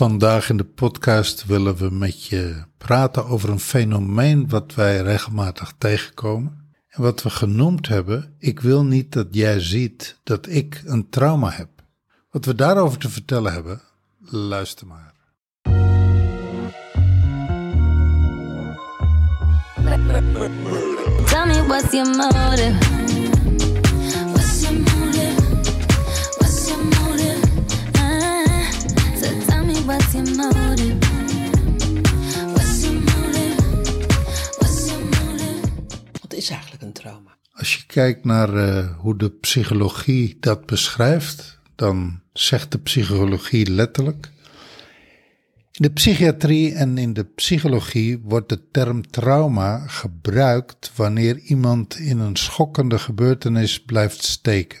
Vandaag in de podcast willen we met je praten over een fenomeen wat wij regelmatig tegenkomen. En wat we genoemd hebben, ik wil niet dat jij ziet dat ik een trauma heb. Wat we daarover te vertellen hebben, luister maar. Trauma? Als je kijkt naar eh, hoe de psychologie dat beschrijft, dan zegt de psychologie letterlijk. In de psychiatrie en in de psychologie wordt de term trauma gebruikt wanneer iemand in een schokkende gebeurtenis blijft steken.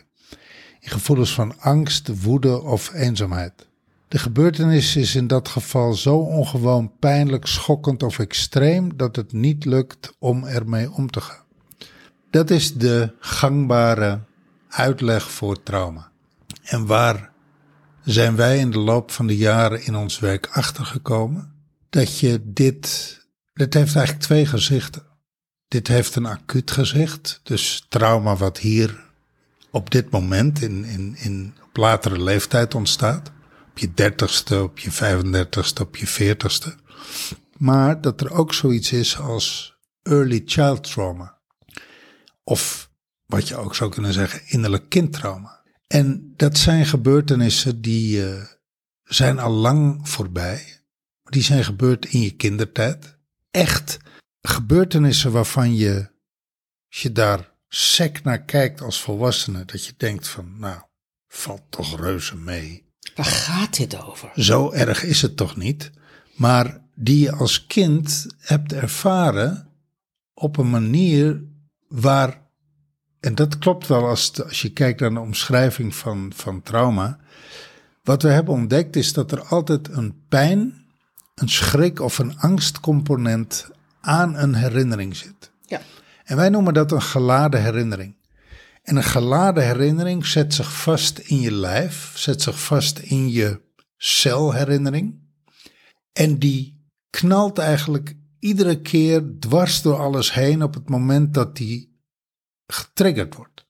In gevoelens van angst, woede of eenzaamheid. De gebeurtenis is in dat geval zo ongewoon pijnlijk, schokkend of extreem dat het niet lukt om ermee om te gaan. Dat is de gangbare uitleg voor trauma. En waar zijn wij in de loop van de jaren in ons werk achtergekomen dat je dit, dit heeft eigenlijk twee gezichten. Dit heeft een acuut gezicht, dus trauma wat hier op dit moment in, in, in op latere leeftijd ontstaat. Op je dertigste, op je 35ste, op je veertigste. Maar dat er ook zoiets is als early child trauma. Of wat je ook zou kunnen zeggen, innerlijk kindtrauma. En dat zijn gebeurtenissen die uh, zijn al lang voorbij. Die zijn gebeurd in je kindertijd. Echt gebeurtenissen waarvan je, als je daar sec naar kijkt als volwassene, dat je denkt van, nou, valt toch reuze mee. Waar gaat dit over? Zo erg is het toch niet? Maar die je als kind hebt ervaren op een manier waar en dat klopt wel als, als je kijkt naar de omschrijving van, van trauma. Wat we hebben ontdekt is dat er altijd een pijn, een schrik of een angstcomponent aan een herinnering zit. Ja. En wij noemen dat een geladen herinnering. En een geladen herinnering zet zich vast in je lijf, zet zich vast in je celherinnering. En die knalt eigenlijk iedere keer dwars door alles heen op het moment dat die getriggerd wordt.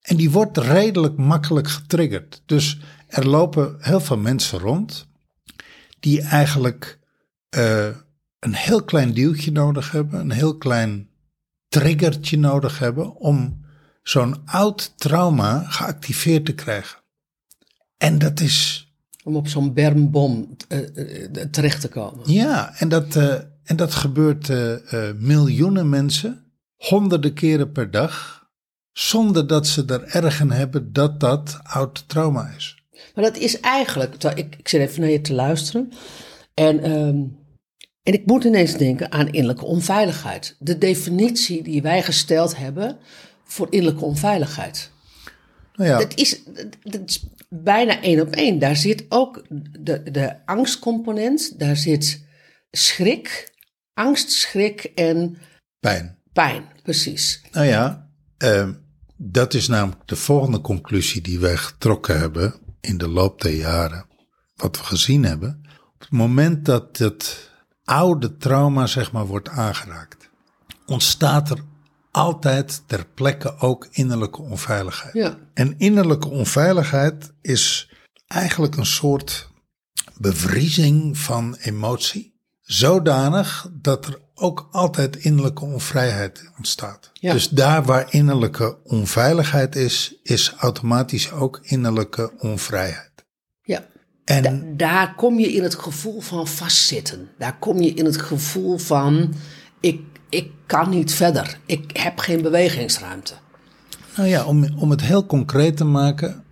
En die wordt redelijk makkelijk getriggerd. Dus er lopen heel veel mensen rond die eigenlijk uh, een heel klein duwtje nodig hebben, een heel klein triggertje nodig hebben om zo'n oud trauma geactiveerd te krijgen. En dat is. Om op zo'n bermbom uh, uh, terecht te komen. Ja, en dat, en dat gebeurt miljoenen mensen honderden keren per dag, zonder dat ze er erg in hebben dat dat oud trauma is. Maar dat is eigenlijk, ik, ik zit even naar je te luisteren en, um, en ik moet ineens denken aan innerlijke onveiligheid. De definitie die wij gesteld hebben voor innerlijke onveiligheid. Nou ja. dat, is, dat is bijna één op één. Daar zit ook de, de angstcomponent, daar zit schrik, angst, schrik en pijn pijn, precies. Nou ja, uh, dat is namelijk de volgende conclusie die wij getrokken hebben in de loop der jaren. Wat we gezien hebben. Op het moment dat het oude trauma, zeg maar, wordt aangeraakt, ontstaat er altijd ter plekke ook innerlijke onveiligheid. Ja. En innerlijke onveiligheid is eigenlijk een soort bevriezing van emotie. Zodanig dat er ook altijd innerlijke onvrijheid ontstaat. Dus daar waar innerlijke onveiligheid is, is automatisch ook innerlijke onvrijheid. Ja. En daar kom je in het gevoel van vastzitten. Daar kom je in het gevoel van ik, ik kan niet verder. Ik heb geen bewegingsruimte. Nou ja, om, om het heel concreet te maken.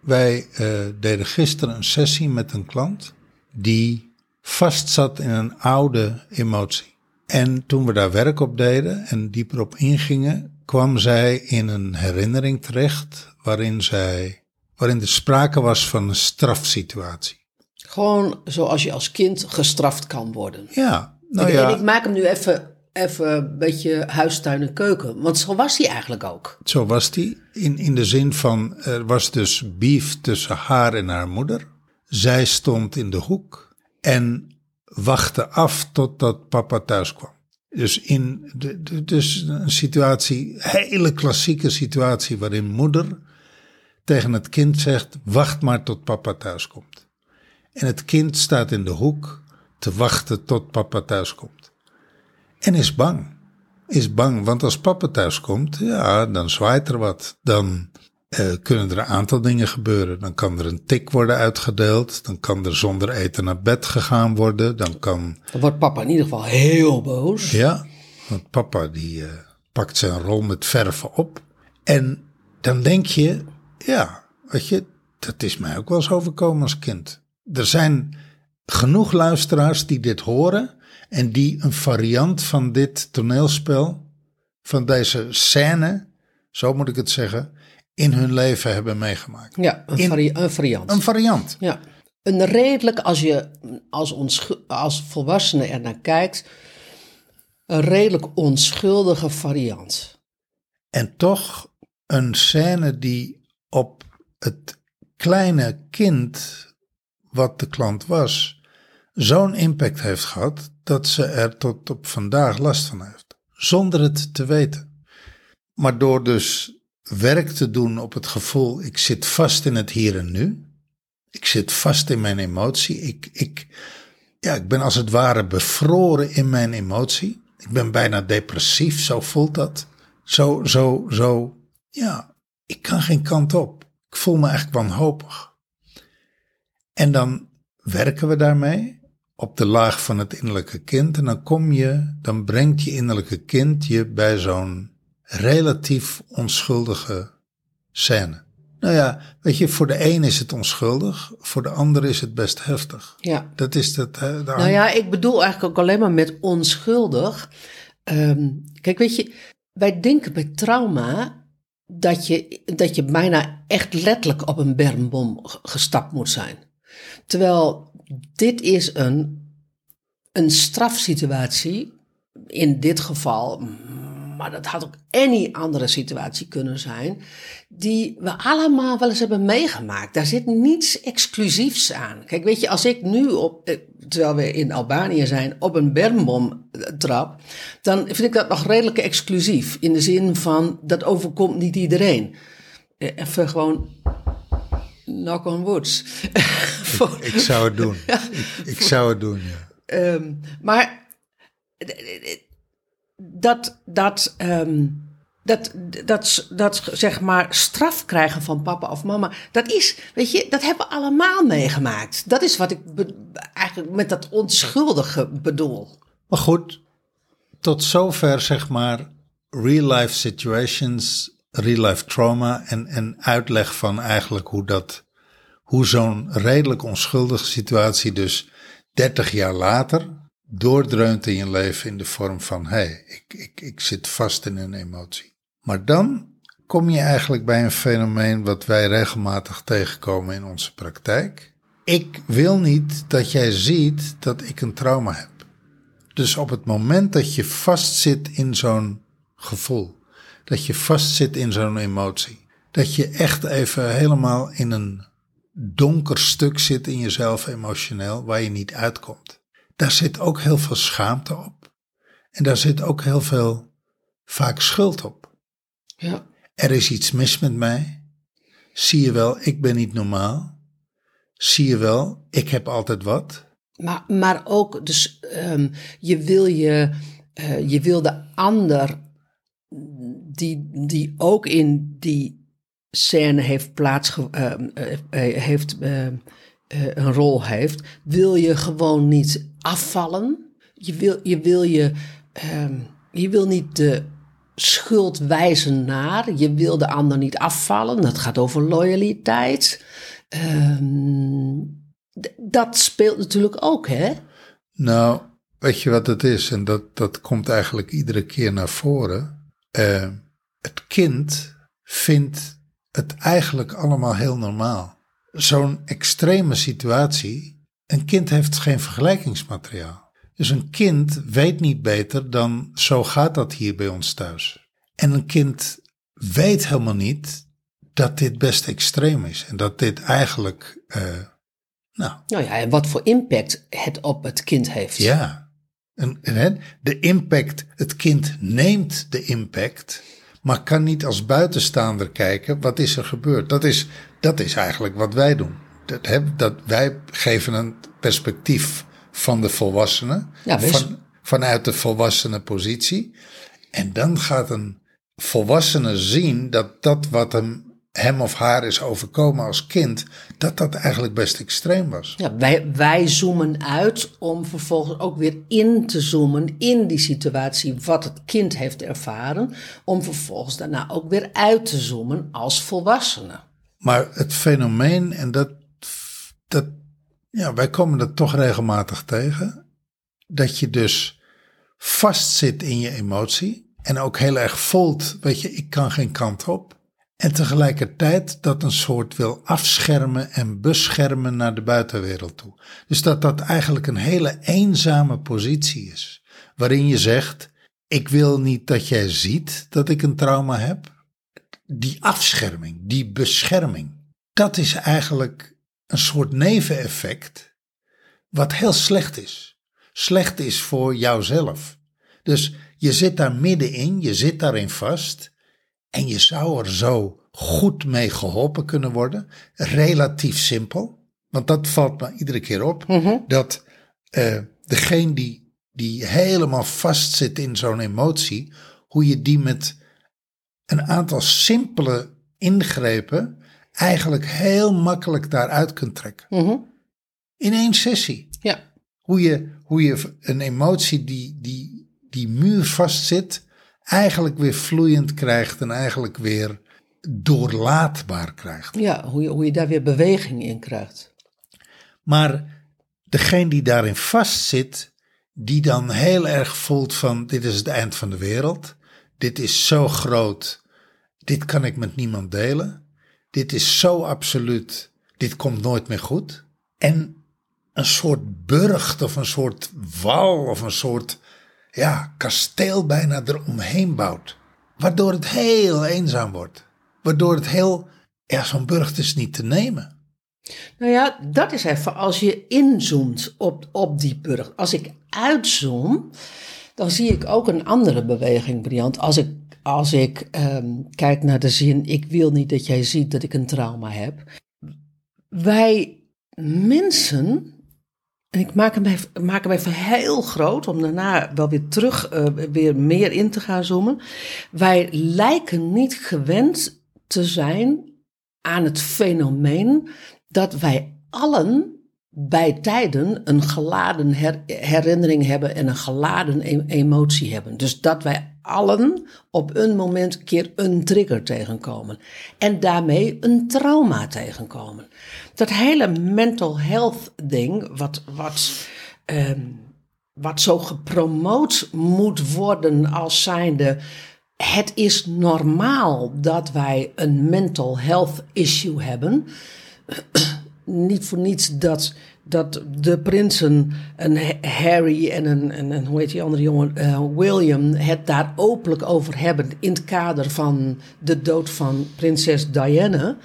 Wij uh, deden gisteren een sessie met een klant die vastzat in een oude emotie. En toen we daar werk op deden en dieper op ingingen, kwam zij in een herinnering terecht waarin zij, waarin er sprake was van een strafsituatie. Gewoon zoals je als kind gestraft kan worden. Ja, nou en, ja. En ik maak hem nu even, even een beetje huistuin en keuken, want zo was hij eigenlijk ook. Zo was hij, in, in de zin van er was dus beef tussen haar en haar moeder. Zij stond in de hoek en wachtte af totdat papa thuis kwam. Dus, in de, de- dus een situatie, hele klassieke situatie waarin moeder tegen het kind zegt, wacht maar tot papa thuis komt. En het kind staat in de hoek te wachten tot papa thuis komt. En is bang. Is bang, want als papa thuis komt, ja, dan zwaait er wat. Dan eh, kunnen er een aantal dingen gebeuren. Dan kan er een tik worden uitgedeeld. Dan kan er zonder eten naar bed gegaan worden. Dan kan, Dan wordt papa in ieder geval heel boos. ja, want papa die eh, pakt zijn rol met verven op. En dan denk je, ja, weet je, dat is mij ook wel eens overkomen als kind. Er zijn genoeg luisteraars die dit horen en die een variant van dit toneelspel, van deze scène, zo moet ik het zeggen, in hun leven hebben meegemaakt. Ja, een, In- vari- een variant. Een variant. Ja. Een redelijk, als je als, als volwassene er naar kijkt, een redelijk onschuldige variant. En toch een scène die op het kleine kind, wat de klant was, zo'n impact heeft gehad dat ze er tot op vandaag last van heeft. Zonder het te weten. Maar door dus werk te doen op het gevoel, ik zit vast in het hier en nu. Ik zit vast in mijn emotie. Ik, ik, ja, ik ben als het ware bevroren in mijn emotie. Ik ben bijna depressief, zo voelt dat. Zo, zo, zo, ja, ik kan geen kant op. Ik voel me eigenlijk wanhopig. En dan werken we daarmee op de laag van het innerlijke kind. En dan kom je, dan brengt je innerlijke kind je bij zo'n relatief onschuldige scène. Nou ja, weet je, voor de een is het onschuldig, voor de ander is het best heftig. Ja. Dat is hè, daar Nou ja, ik bedoel eigenlijk ook alleen maar met onschuldig. Ehm, kijk, weet je, wij denken bij trauma dat je, dat je bijna echt letterlijk op een bermbom gestapt moet zijn. Terwijl dit is een, een strafsituatie, in dit geval, maar dat had ook any andere situatie kunnen zijn, die we allemaal wel eens hebben meegemaakt. Daar zit niets exclusiefs aan. Kijk, weet je, als ik nu op, eh, terwijl we in Albanië zijn, op een bermbom eh, trap, dan vind ik dat nog redelijk exclusief. In de zin van, dat overkomt niet iedereen. Eh, Even gewoon knock on woods. Ik zou het doen. Ik, ik zou het doen, ja. Ehm, maar dat, dat, ehm, dat, dat, dat, zeg maar, straf krijgen van papa of mama, dat is, weet je, dat hebben we allemaal meegemaakt. Dat is wat ik eigenlijk met dat onschuldige bedoel. Maar goed, tot zover zeg maar real life situations, real life trauma en, en uitleg van eigenlijk hoe dat, hoe zo'n redelijk onschuldige situatie dus 30 jaar later doordreunt in je leven in de vorm van hé, hey, ik, ik, ik zit vast in een emotie. Maar dan kom je eigenlijk bij een fenomeen wat wij regelmatig tegenkomen in onze praktijk. Ik wil niet dat jij ziet dat ik een trauma heb. Dus op het moment dat je vastzit in zo'n gevoel, dat je vastzit in zo'n emotie, dat je echt even helemaal in een donker stuk zit in jezelf emotioneel waar je niet uitkomt. Daar zit ook heel veel schaamte op. En daar zit ook heel veel vaak schuld op. Ja. Er is iets mis met mij. Zie je wel, ik ben niet normaal. Zie je wel, ik heb altijd wat. Maar, maar ook, dus ehm, je wil je, eh, je wil de ander die, die ook in die scène heeft plaatsge, ehm, eh, eh, heeft, eh, eh, een rol heeft, wil je gewoon niet afvallen. Je wil je, wil je, ehm, je wil niet de schuld wijzen naar. Je wil de ander niet afvallen. Dat gaat over loyaliteit. Ehm, dat speelt natuurlijk ook, hè? Nou, weet je wat het is? En dat, dat komt eigenlijk iedere keer naar voren. Eh, het kind vindt het eigenlijk allemaal heel normaal. Zo'n extreme situatie, een kind heeft geen vergelijkingsmateriaal. Dus een kind weet niet beter dan zo gaat dat hier bij ons thuis. En een kind weet helemaal niet dat dit best extreem is. En dat dit eigenlijk eh, Nou, Nou ja, en wat voor impact het op het kind heeft. ja. En, en hè, de impact, het kind neemt de impact, maar kan niet als buitenstaander kijken, wat is er gebeurd? Dat is, dat is eigenlijk wat wij doen. Dat, hè, dat wij geven een perspectief van de volwassene, Ja, wees- van, vanuit de volwassene positie. En dan gaat een volwassene zien dat dat wat hem, hem of haar is overkomen als kind, dat dat eigenlijk best extreem was. Ja, wij, wij zoomen uit om vervolgens ook weer in te zoomen in die situatie wat het kind heeft ervaren. Om vervolgens daarna ook weer uit te zoomen als volwassene. Maar het fenomeen, en dat, dat, ja, wij komen dat toch regelmatig tegen, dat je dus vastzit in je emotie en ook heel erg voelt, weet je, ik kan geen kant op. En tegelijkertijd dat een soort wil afschermen en beschermen naar de buitenwereld toe. Dus dat dat eigenlijk een hele eenzame positie is, waarin je zegt, ik wil niet dat jij ziet dat ik een trauma heb, die afscherming, die bescherming, dat is eigenlijk een soort neveneffect wat heel slecht is. Slecht is voor jouzelf. Dus je zit daar middenin, je zit daarin vast en je zou er zo goed mee geholpen kunnen worden. Relatief simpel, want dat valt me iedere keer op, dat eh, degene die, die helemaal vastzit in zo'n emotie, hoe je die met een aantal simpele ingrepen eigenlijk heel makkelijk daaruit kunt trekken. In één sessie. Ja, Hoe je, hoe je een emotie die, die, die muur vastzit, eigenlijk weer vloeiend krijgt en eigenlijk weer doorlaatbaar krijgt. ja hoe, je, hoe je daar weer beweging in krijgt. Maar degene die daarin vastzit, die dan heel erg voelt van dit is het eind van de wereld, dit is zo groot, dit kan ik met niemand delen, dit is zo absoluut, dit komt nooit meer goed. En een soort burcht of een soort wal of een soort ja, kasteel bijna eromheen bouwt. Waardoor het heel eenzaam wordt. Waardoor het heel, ja, zo'n burcht is niet te nemen. Nou ja, dat is even als je inzoomt op, op die burg. Als ik uitzoom, dan zie ik ook een andere beweging, Briant. Als ik, als ik ehm, kijk naar de zin, ik wil niet dat jij ziet dat ik een trauma heb. Wij mensen, en ik maak hem even, heel groot, om daarna wel weer terug, eh, weer meer in te gaan zoomen. Wij lijken niet gewend te zijn aan het fenomeen dat wij allen bij tijden een geladen her- herinnering hebben en een geladen e- emotie hebben. Dus dat wij allen op een moment een keer een trigger tegenkomen. En daarmee een trauma tegenkomen. Dat hele mental health ding, wat, wat, ehm, wat zo gepromoot moet worden als zijnde het is normaal dat wij een mental health issue hebben. Niet voor niets dat, dat de prinsen, een Ha- Harry en een, en hoe heet die andere jongen, eh, William, het daar openlijk over hebben in het kader van de dood van prinses Diana.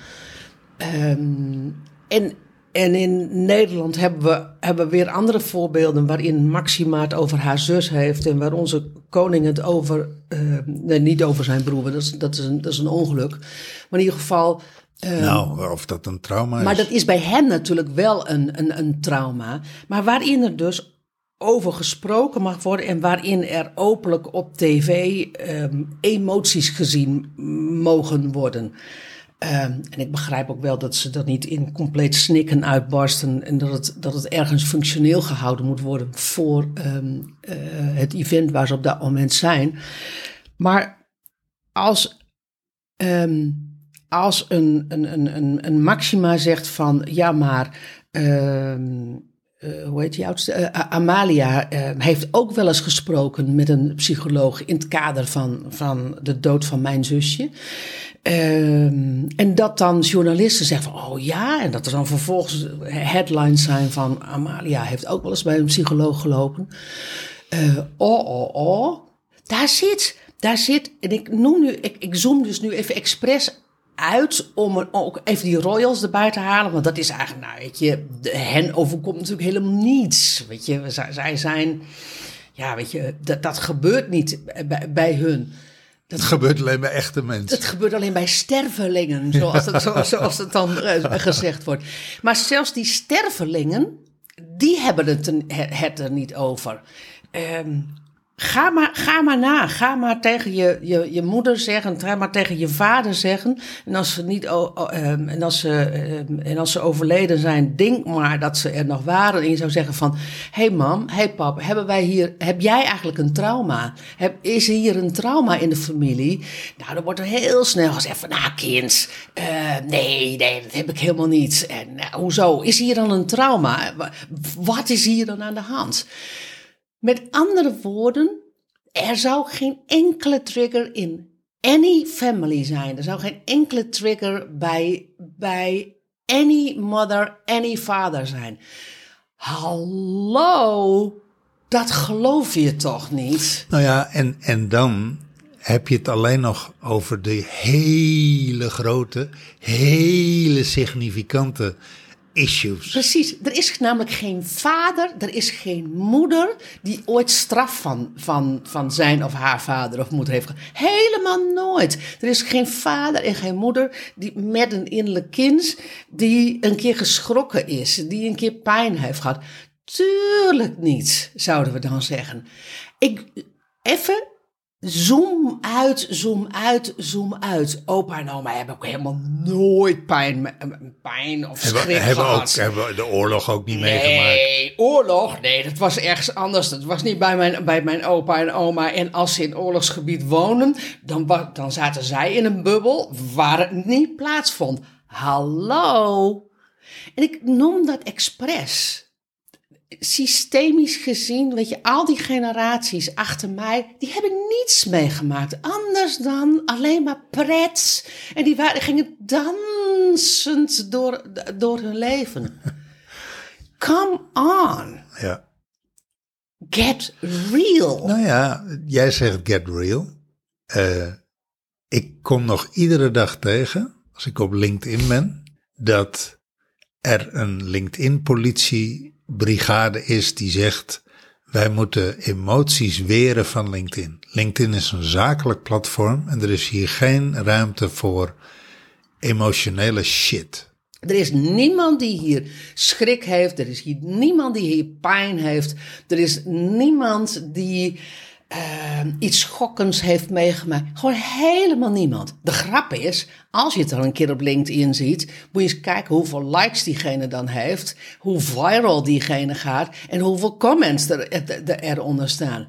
Ehm, en, en in Nederland hebben we, hebben we weer andere voorbeelden waarin Maxima het over haar zus heeft en waar onze koning het over, eh, nee, niet over zijn broer, dat is, dat, is een, dat is een ongeluk. Maar in ieder geval. Eh, Nou, of dat een trauma is. maar dat is bij hem natuurlijk wel een, een, een trauma. Maar waarin er dus over gesproken mag worden en waarin er openlijk op tv ehm, emoties gezien mogen worden. Ehm, en ik begrijp ook wel dat ze dat niet in compleet snikken uitbarsten en dat het, dat het ergens functioneel gehouden moet worden voor ehm, eh, het event waar ze op dat moment zijn. Maar als Ehm, als een, een, een, een, Maxima zegt van ja, maar ehm, eh, hoe heet die oudste? A- Amalia eh, heeft ook wel eens gesproken met een psycholoog in het kader van, van de dood van mijn zusje. Ehm, en dat dan journalisten zeggen van oh ja, en dat er dan vervolgens headlines zijn van Amalia heeft ook wel eens bij een psycholoog gelopen. Eh, oh, oh, oh. Daar zit, daar zit, en ik noem nu, ik, ik zoom dus nu even expres uit om er ook even die royals erbij te halen. Want dat is eigenlijk, nou weet je, hen overkomt natuurlijk helemaal niets. Weet je, zij, zij zijn, ja weet je, dat, dat gebeurt niet bij, bij hun. Het gebeurt alleen bij echte mensen. Het gebeurt alleen bij stervelingen, zoals het, zo, zoals het dan eh, gezegd wordt. Maar zelfs die stervelingen, die hebben het, er- het er niet over. Ehm, ga, maar, ga maar na. Ga maar tegen je, je, je moeder zeggen. Ga maar tegen je vader zeggen. En als ze, niet, ehm, en als ze, ehm, en als ze overleden zijn, denk maar dat ze er nog waren. En je zou zeggen van... Hé hey mam, hé hey pap, hebben wij hier, heb jij eigenlijk een trauma? Heb, is er hier een trauma in de familie? Nou, dan wordt er heel snel gezegd van... Nou kind, eh, nee, nee, dat heb ik helemaal niet. En eh, hoezo? Is hier dan een trauma? Wa- Wat is hier dan aan de hand? Met andere woorden, er zou geen enkele trigger in any family zijn. Er zou geen enkele trigger bij, bij any mother, any father zijn. Hallo, dat geloof je toch niet? Nou ja, en, en dan heb je het alleen nog over de hele grote, hele significante issues. Precies, er is namelijk geen vader, er is geen moeder die ooit straf van, van, van zijn of haar vader of moeder heeft gehad. Helemaal nooit. Er is geen vader en geen moeder die met een innerlijk kind die een keer geschrokken is, die een keer pijn heeft gehad. Tuurlijk niet, zouden we dan zeggen. Ik, even Zoom uit, zoom uit, zoom uit. Opa en oma hebben ook helemaal nooit pijn, pijn of schrik Hebben, hebben, ook, hebben de oorlog ook niet meegemaakt. Nee, oorlog? Nee, dat was ergens anders. Dat was niet bij mijn, bij mijn opa en oma. En als ze in oorlogsgebied wonen, dan, dan zaten zij in een bubbel waar het niet plaatsvond. Hallo? En ik noem dat expres. Systemisch gezien, weet je, al die generaties achter mij, die hebben niets meegemaakt. Anders dan alleen maar pret. En die waren, gingen dansend door, door hun leven. Come on, Ja. get real. Nou ja, jij zegt get real. Eh, ik kom nog iedere dag tegen, als ik op LinkedIn ben, dat er een LinkedIn-politiebrigade is die zegt: wij moeten emoties weren van LinkedIn. LinkedIn is een zakelijk platform en er is hier geen ruimte voor emotionele shit. Er is niemand die hier schrik heeft. Er is hier niemand die hier pijn heeft. Er is niemand die eh, iets schokkends heeft meegemaakt. Gewoon helemaal niemand. De grap is, als je het dan een keer op LinkedIn ziet, moet je eens kijken hoeveel likes diegene dan heeft, hoe viral diegene gaat en hoeveel comments er, er, eronder staan.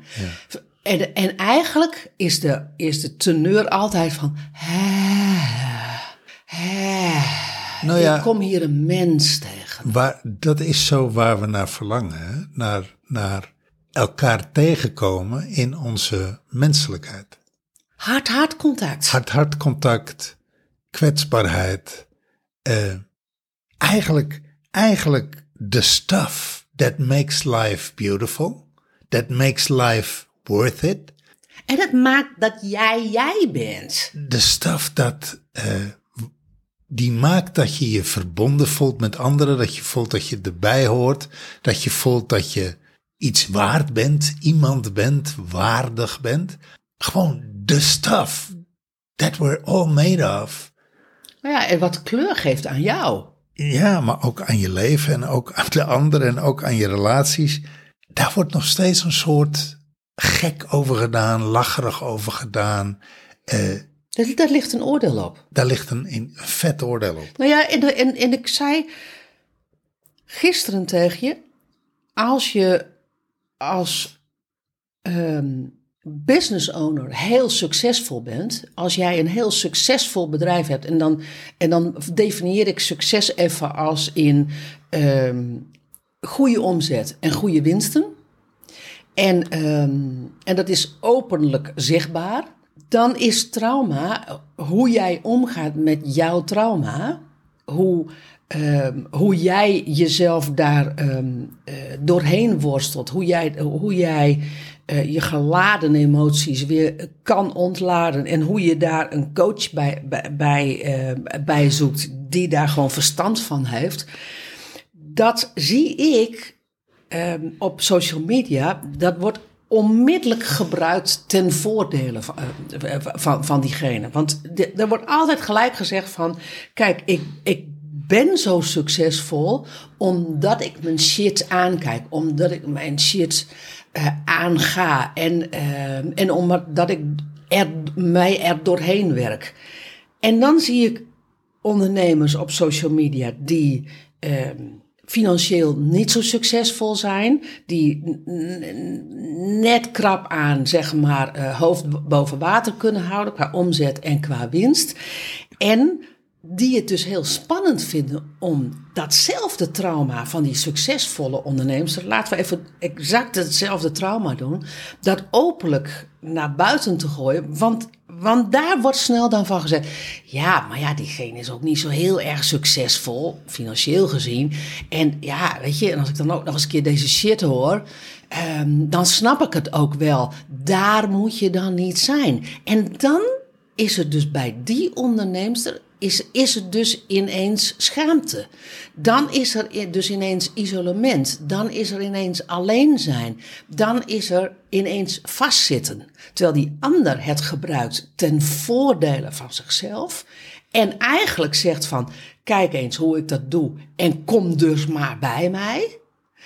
En, en eigenlijk is de, is de teneur altijd van. Hè, hè, Nou ja. ik kom hier een mens tegen. Waar, dat is zo waar we naar verlangen. Hè? Naar, naar elkaar tegenkomen in onze menselijkheid. Hard-hard contact. Hart-hart contact, kwetsbaarheid. eh, eigenlijk, eigenlijk the stuff that makes life beautiful. That makes life worth it. En het maakt dat jij jij bent. De stuff dat, eh, die maakt dat je je verbonden voelt met anderen. Dat je voelt dat je erbij hoort. Dat je voelt dat je iets waard bent. Iemand bent, waardig bent. Gewoon the stuff that we're all made of. Nou ja, en wat kleur geeft aan jou. Ja, maar ook aan je leven en ook aan de anderen en ook aan je relaties. Daar wordt nog steeds een soort gek over gedaan, lacherig over gedaan. Eh, Daar, daar ligt een oordeel op. daar ligt een, een vet oordeel op. Nou ja, en, en, en ik zei gisteren tegen je, als je als ehm, business owner heel succesvol bent, als jij een heel succesvol bedrijf hebt, en dan, en dan definieer ik succes even als in ehm, goede omzet en goede winsten. En, ehm, en dat is openlijk zichtbaar. Dan is trauma, hoe jij omgaat met jouw trauma, hoe, ehm, hoe jij jezelf daar ehm, eh, doorheen worstelt, hoe jij, hoe jij eh, je geladen emoties weer kan ontladen. En hoe je daar een coach bij, bij, bij, eh, bij zoekt die daar gewoon verstand van heeft. Dat zie ik ehm, op social media. Dat wordt onmiddellijk gebruikt ten voordele van, van, van diegene. Want de- er wordt altijd gelijk gezegd van... Kijk, ik, ik ben zo succesvol omdat ik mijn shit aankijk. Omdat ik mijn shit eh, aanga. En, eh, en omdat ik er, mij er doorheen werk. En dan zie ik ondernemers op social media die ehm, financieel niet zo succesvol zijn, die net krap aan, zeg maar, eh, hoofd boven water kunnen houden qua omzet en qua winst. En die het dus heel spannend vinden om datzelfde trauma van die succesvolle ondernemers, laten we even exact hetzelfde trauma doen, dat openlijk naar buiten te gooien. Want, want daar wordt snel dan van gezegd, ja, maar ja, diegene is ook niet zo heel erg succesvol, financieel gezien. En ja, weet je, en als ik dan ook nog eens een keer deze shit hoor, ehm, dan snap ik het ook wel. Daar moet je dan niet zijn. En dan is het dus bij die onderneemster is, is het dus ineens schaamte. Dan is er dus ineens isolement. Dan is er ineens alleen zijn. Dan is er ineens vastzitten. Terwijl die ander het gebruikt ten voordele van zichzelf. En eigenlijk zegt van, kijk eens hoe ik dat doe. En kom dus maar bij mij.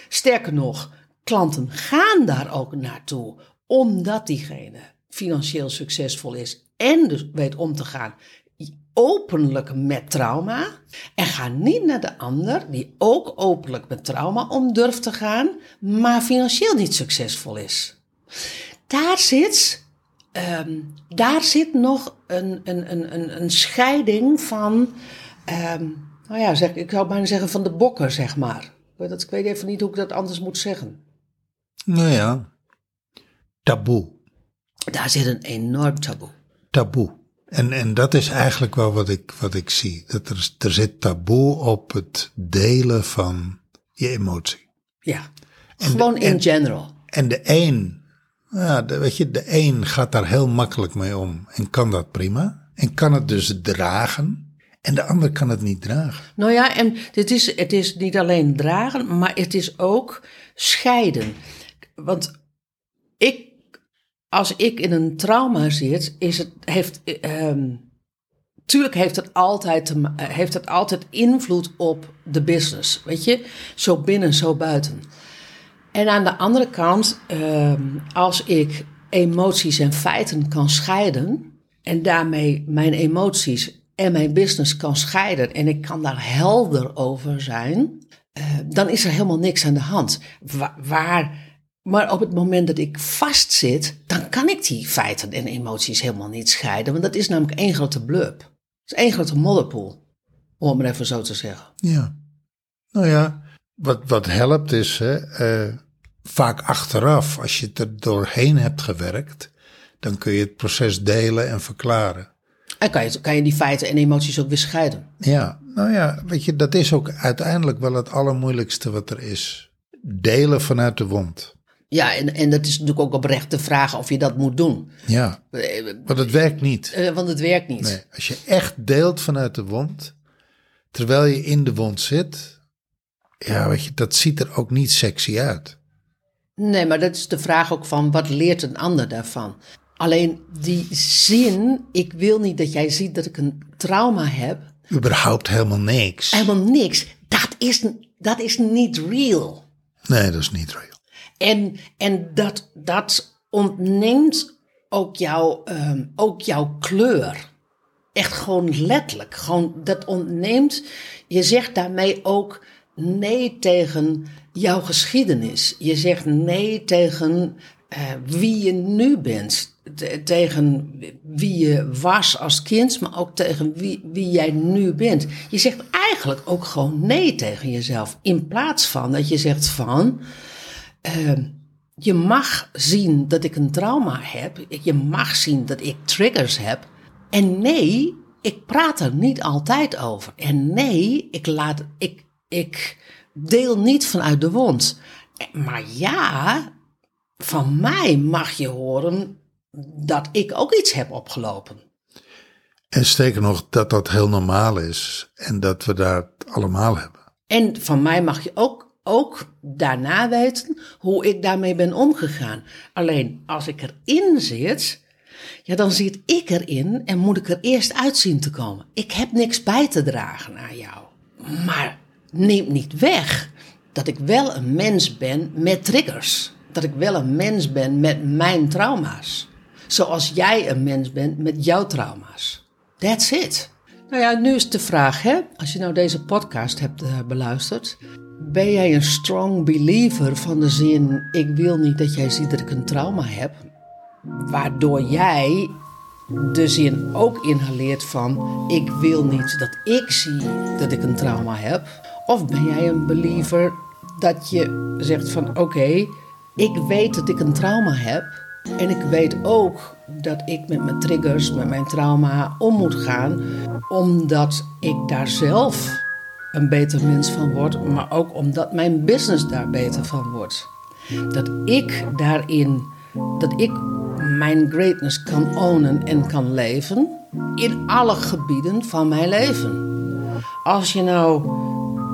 Sterker nog, klanten gaan daar ook naartoe omdat diegene financieel succesvol is en dus weet om te gaan openlijk met trauma. En ga niet naar de ander die ook openlijk met trauma om durft te gaan, maar financieel niet succesvol is. Daar zit, ehm, daar zit nog een, een, een, een, een scheiding van, ehm, nou ja, zeg, ik zou bijna zeggen van de bokken, zeg maar. Ik weet dat- Ik weet even niet hoe ik dat anders moet zeggen. Nou ja, taboe. Daar zit een enorm taboe. Taboe. En, en dat is eigenlijk wel wat ik, wat ik zie. Dat er, er zit taboe op het delen van je emotie. Ja, gewoon in en- general. En de een, ja, de, weet je, de een gaat daar heel makkelijk mee om en kan dat prima. En kan het dus dragen. En de ander kan het niet dragen. Nou ja, en dit is, het is niet alleen dragen, maar het is ook scheiden. Want ik, als ik in een trauma zit, is het, heeft, ehm, tuurlijk heeft het, altijd eh, heeft het altijd invloed op de business. Weet je, zo binnen, zo buiten. En aan de andere kant, ehm, als ik emoties en feiten kan scheiden en daarmee mijn emoties en mijn business kan scheiden en ik kan daar helder over zijn, eh, dan is er helemaal niks aan de hand. Wa- waar, maar op het moment dat ik vastzit, dan kan ik die feiten en emoties helemaal niet scheiden, want dat is namelijk één grote blub. Het is één grote modderpoel, om het maar even zo te zeggen. Ja. Nou ja, wat, wat helpt is hè, eh, vaak achteraf, als je het er doorheen hebt gewerkt, dan kun je het proces delen en verklaren. En kan je, kan je die feiten en emoties ook weer scheiden. Ja, nou ja, weet je, dat is ook uiteindelijk wel het allermoeilijkste wat er is. Delen vanuit de wond. Ja, en, en dat is natuurlijk ook oprecht de vraag of je dat moet doen. Ja, Eh, want het werkt niet. eh, want het werkt niet. Nee, als je echt deelt vanuit de wond, terwijl je in de wond zit, ja, weet je, dat ziet er ook niet sexy uit. Nee, maar dat is de vraag ook van wat leert een ander daarvan? Alleen die zin, ik wil niet dat jij ziet dat ik een trauma heb, Überhaupt helemaal niks. helemaal niks. Dat is, dat is niet real. Nee, dat is niet real. En, en dat, dat ontneemt ook, jouw ehm, ook jouw kleur. Echt gewoon letterlijk. Gewoon, dat ontneemt. Je zegt daarmee ook nee tegen jouw geschiedenis. Je zegt nee tegen eh, wie je nu bent. Te- tegen wie je was als kind, maar ook tegen wie, wie jij nu bent. Je zegt eigenlijk ook gewoon nee tegen jezelf. In plaats van dat je zegt van. Ehm, je mag zien dat ik een trauma heb. Je mag zien dat ik triggers heb. En nee, ik praat er niet altijd over. En nee, ik, laat, ik, ik deel niet vanuit de wond. Maar ja, van mij mag je horen dat ik ook iets heb opgelopen. En sterker nog, dat dat heel normaal is en dat we dat allemaal hebben. En van mij mag je ook, ook daarna weten hoe ik daarmee ben omgegaan. Alleen als ik erin zit, ja, dan zit ik erin en moet ik er eerst uit zien te komen. Ik heb niks bij te dragen aan jou. Maar neem niet weg dat ik wel een mens ben met triggers. Dat ik wel een mens ben met mijn trauma's. Zoals jij een mens bent met jouw trauma's. That's it. Nou ja, nu is de vraag, hè? Als je nou deze podcast hebt eh, beluisterd, ben jij een strong believer van de zin: ik wil niet dat jij ziet dat ik een trauma heb, waardoor jij de zin ook inhaleert van: ik wil niet dat ik zie dat ik een trauma heb, of ben jij een believer dat je zegt van: oké, ik weet dat ik een trauma heb. En ik weet ook dat ik met mijn triggers, met mijn trauma om moet gaan, omdat ik daar zelf een beter mens van word, maar ook omdat mijn business daar beter van wordt. Dat ik daarin, dat ik mijn greatness kan ownen en kan leven in alle gebieden van mijn leven. Als je nou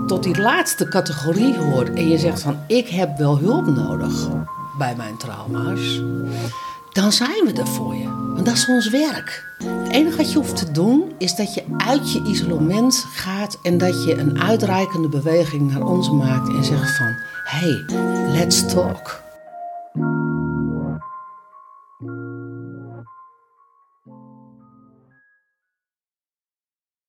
tot die laatste categorie hoort en je zegt van ik heb wel hulp nodig bij mijn trauma's, dan zijn we er voor je. Want dat is ons werk. Het enige wat je hoeft te doen is dat je uit je isolement gaat en dat je een uitreikende beweging naar ons maakt en zegt van hey, let's talk.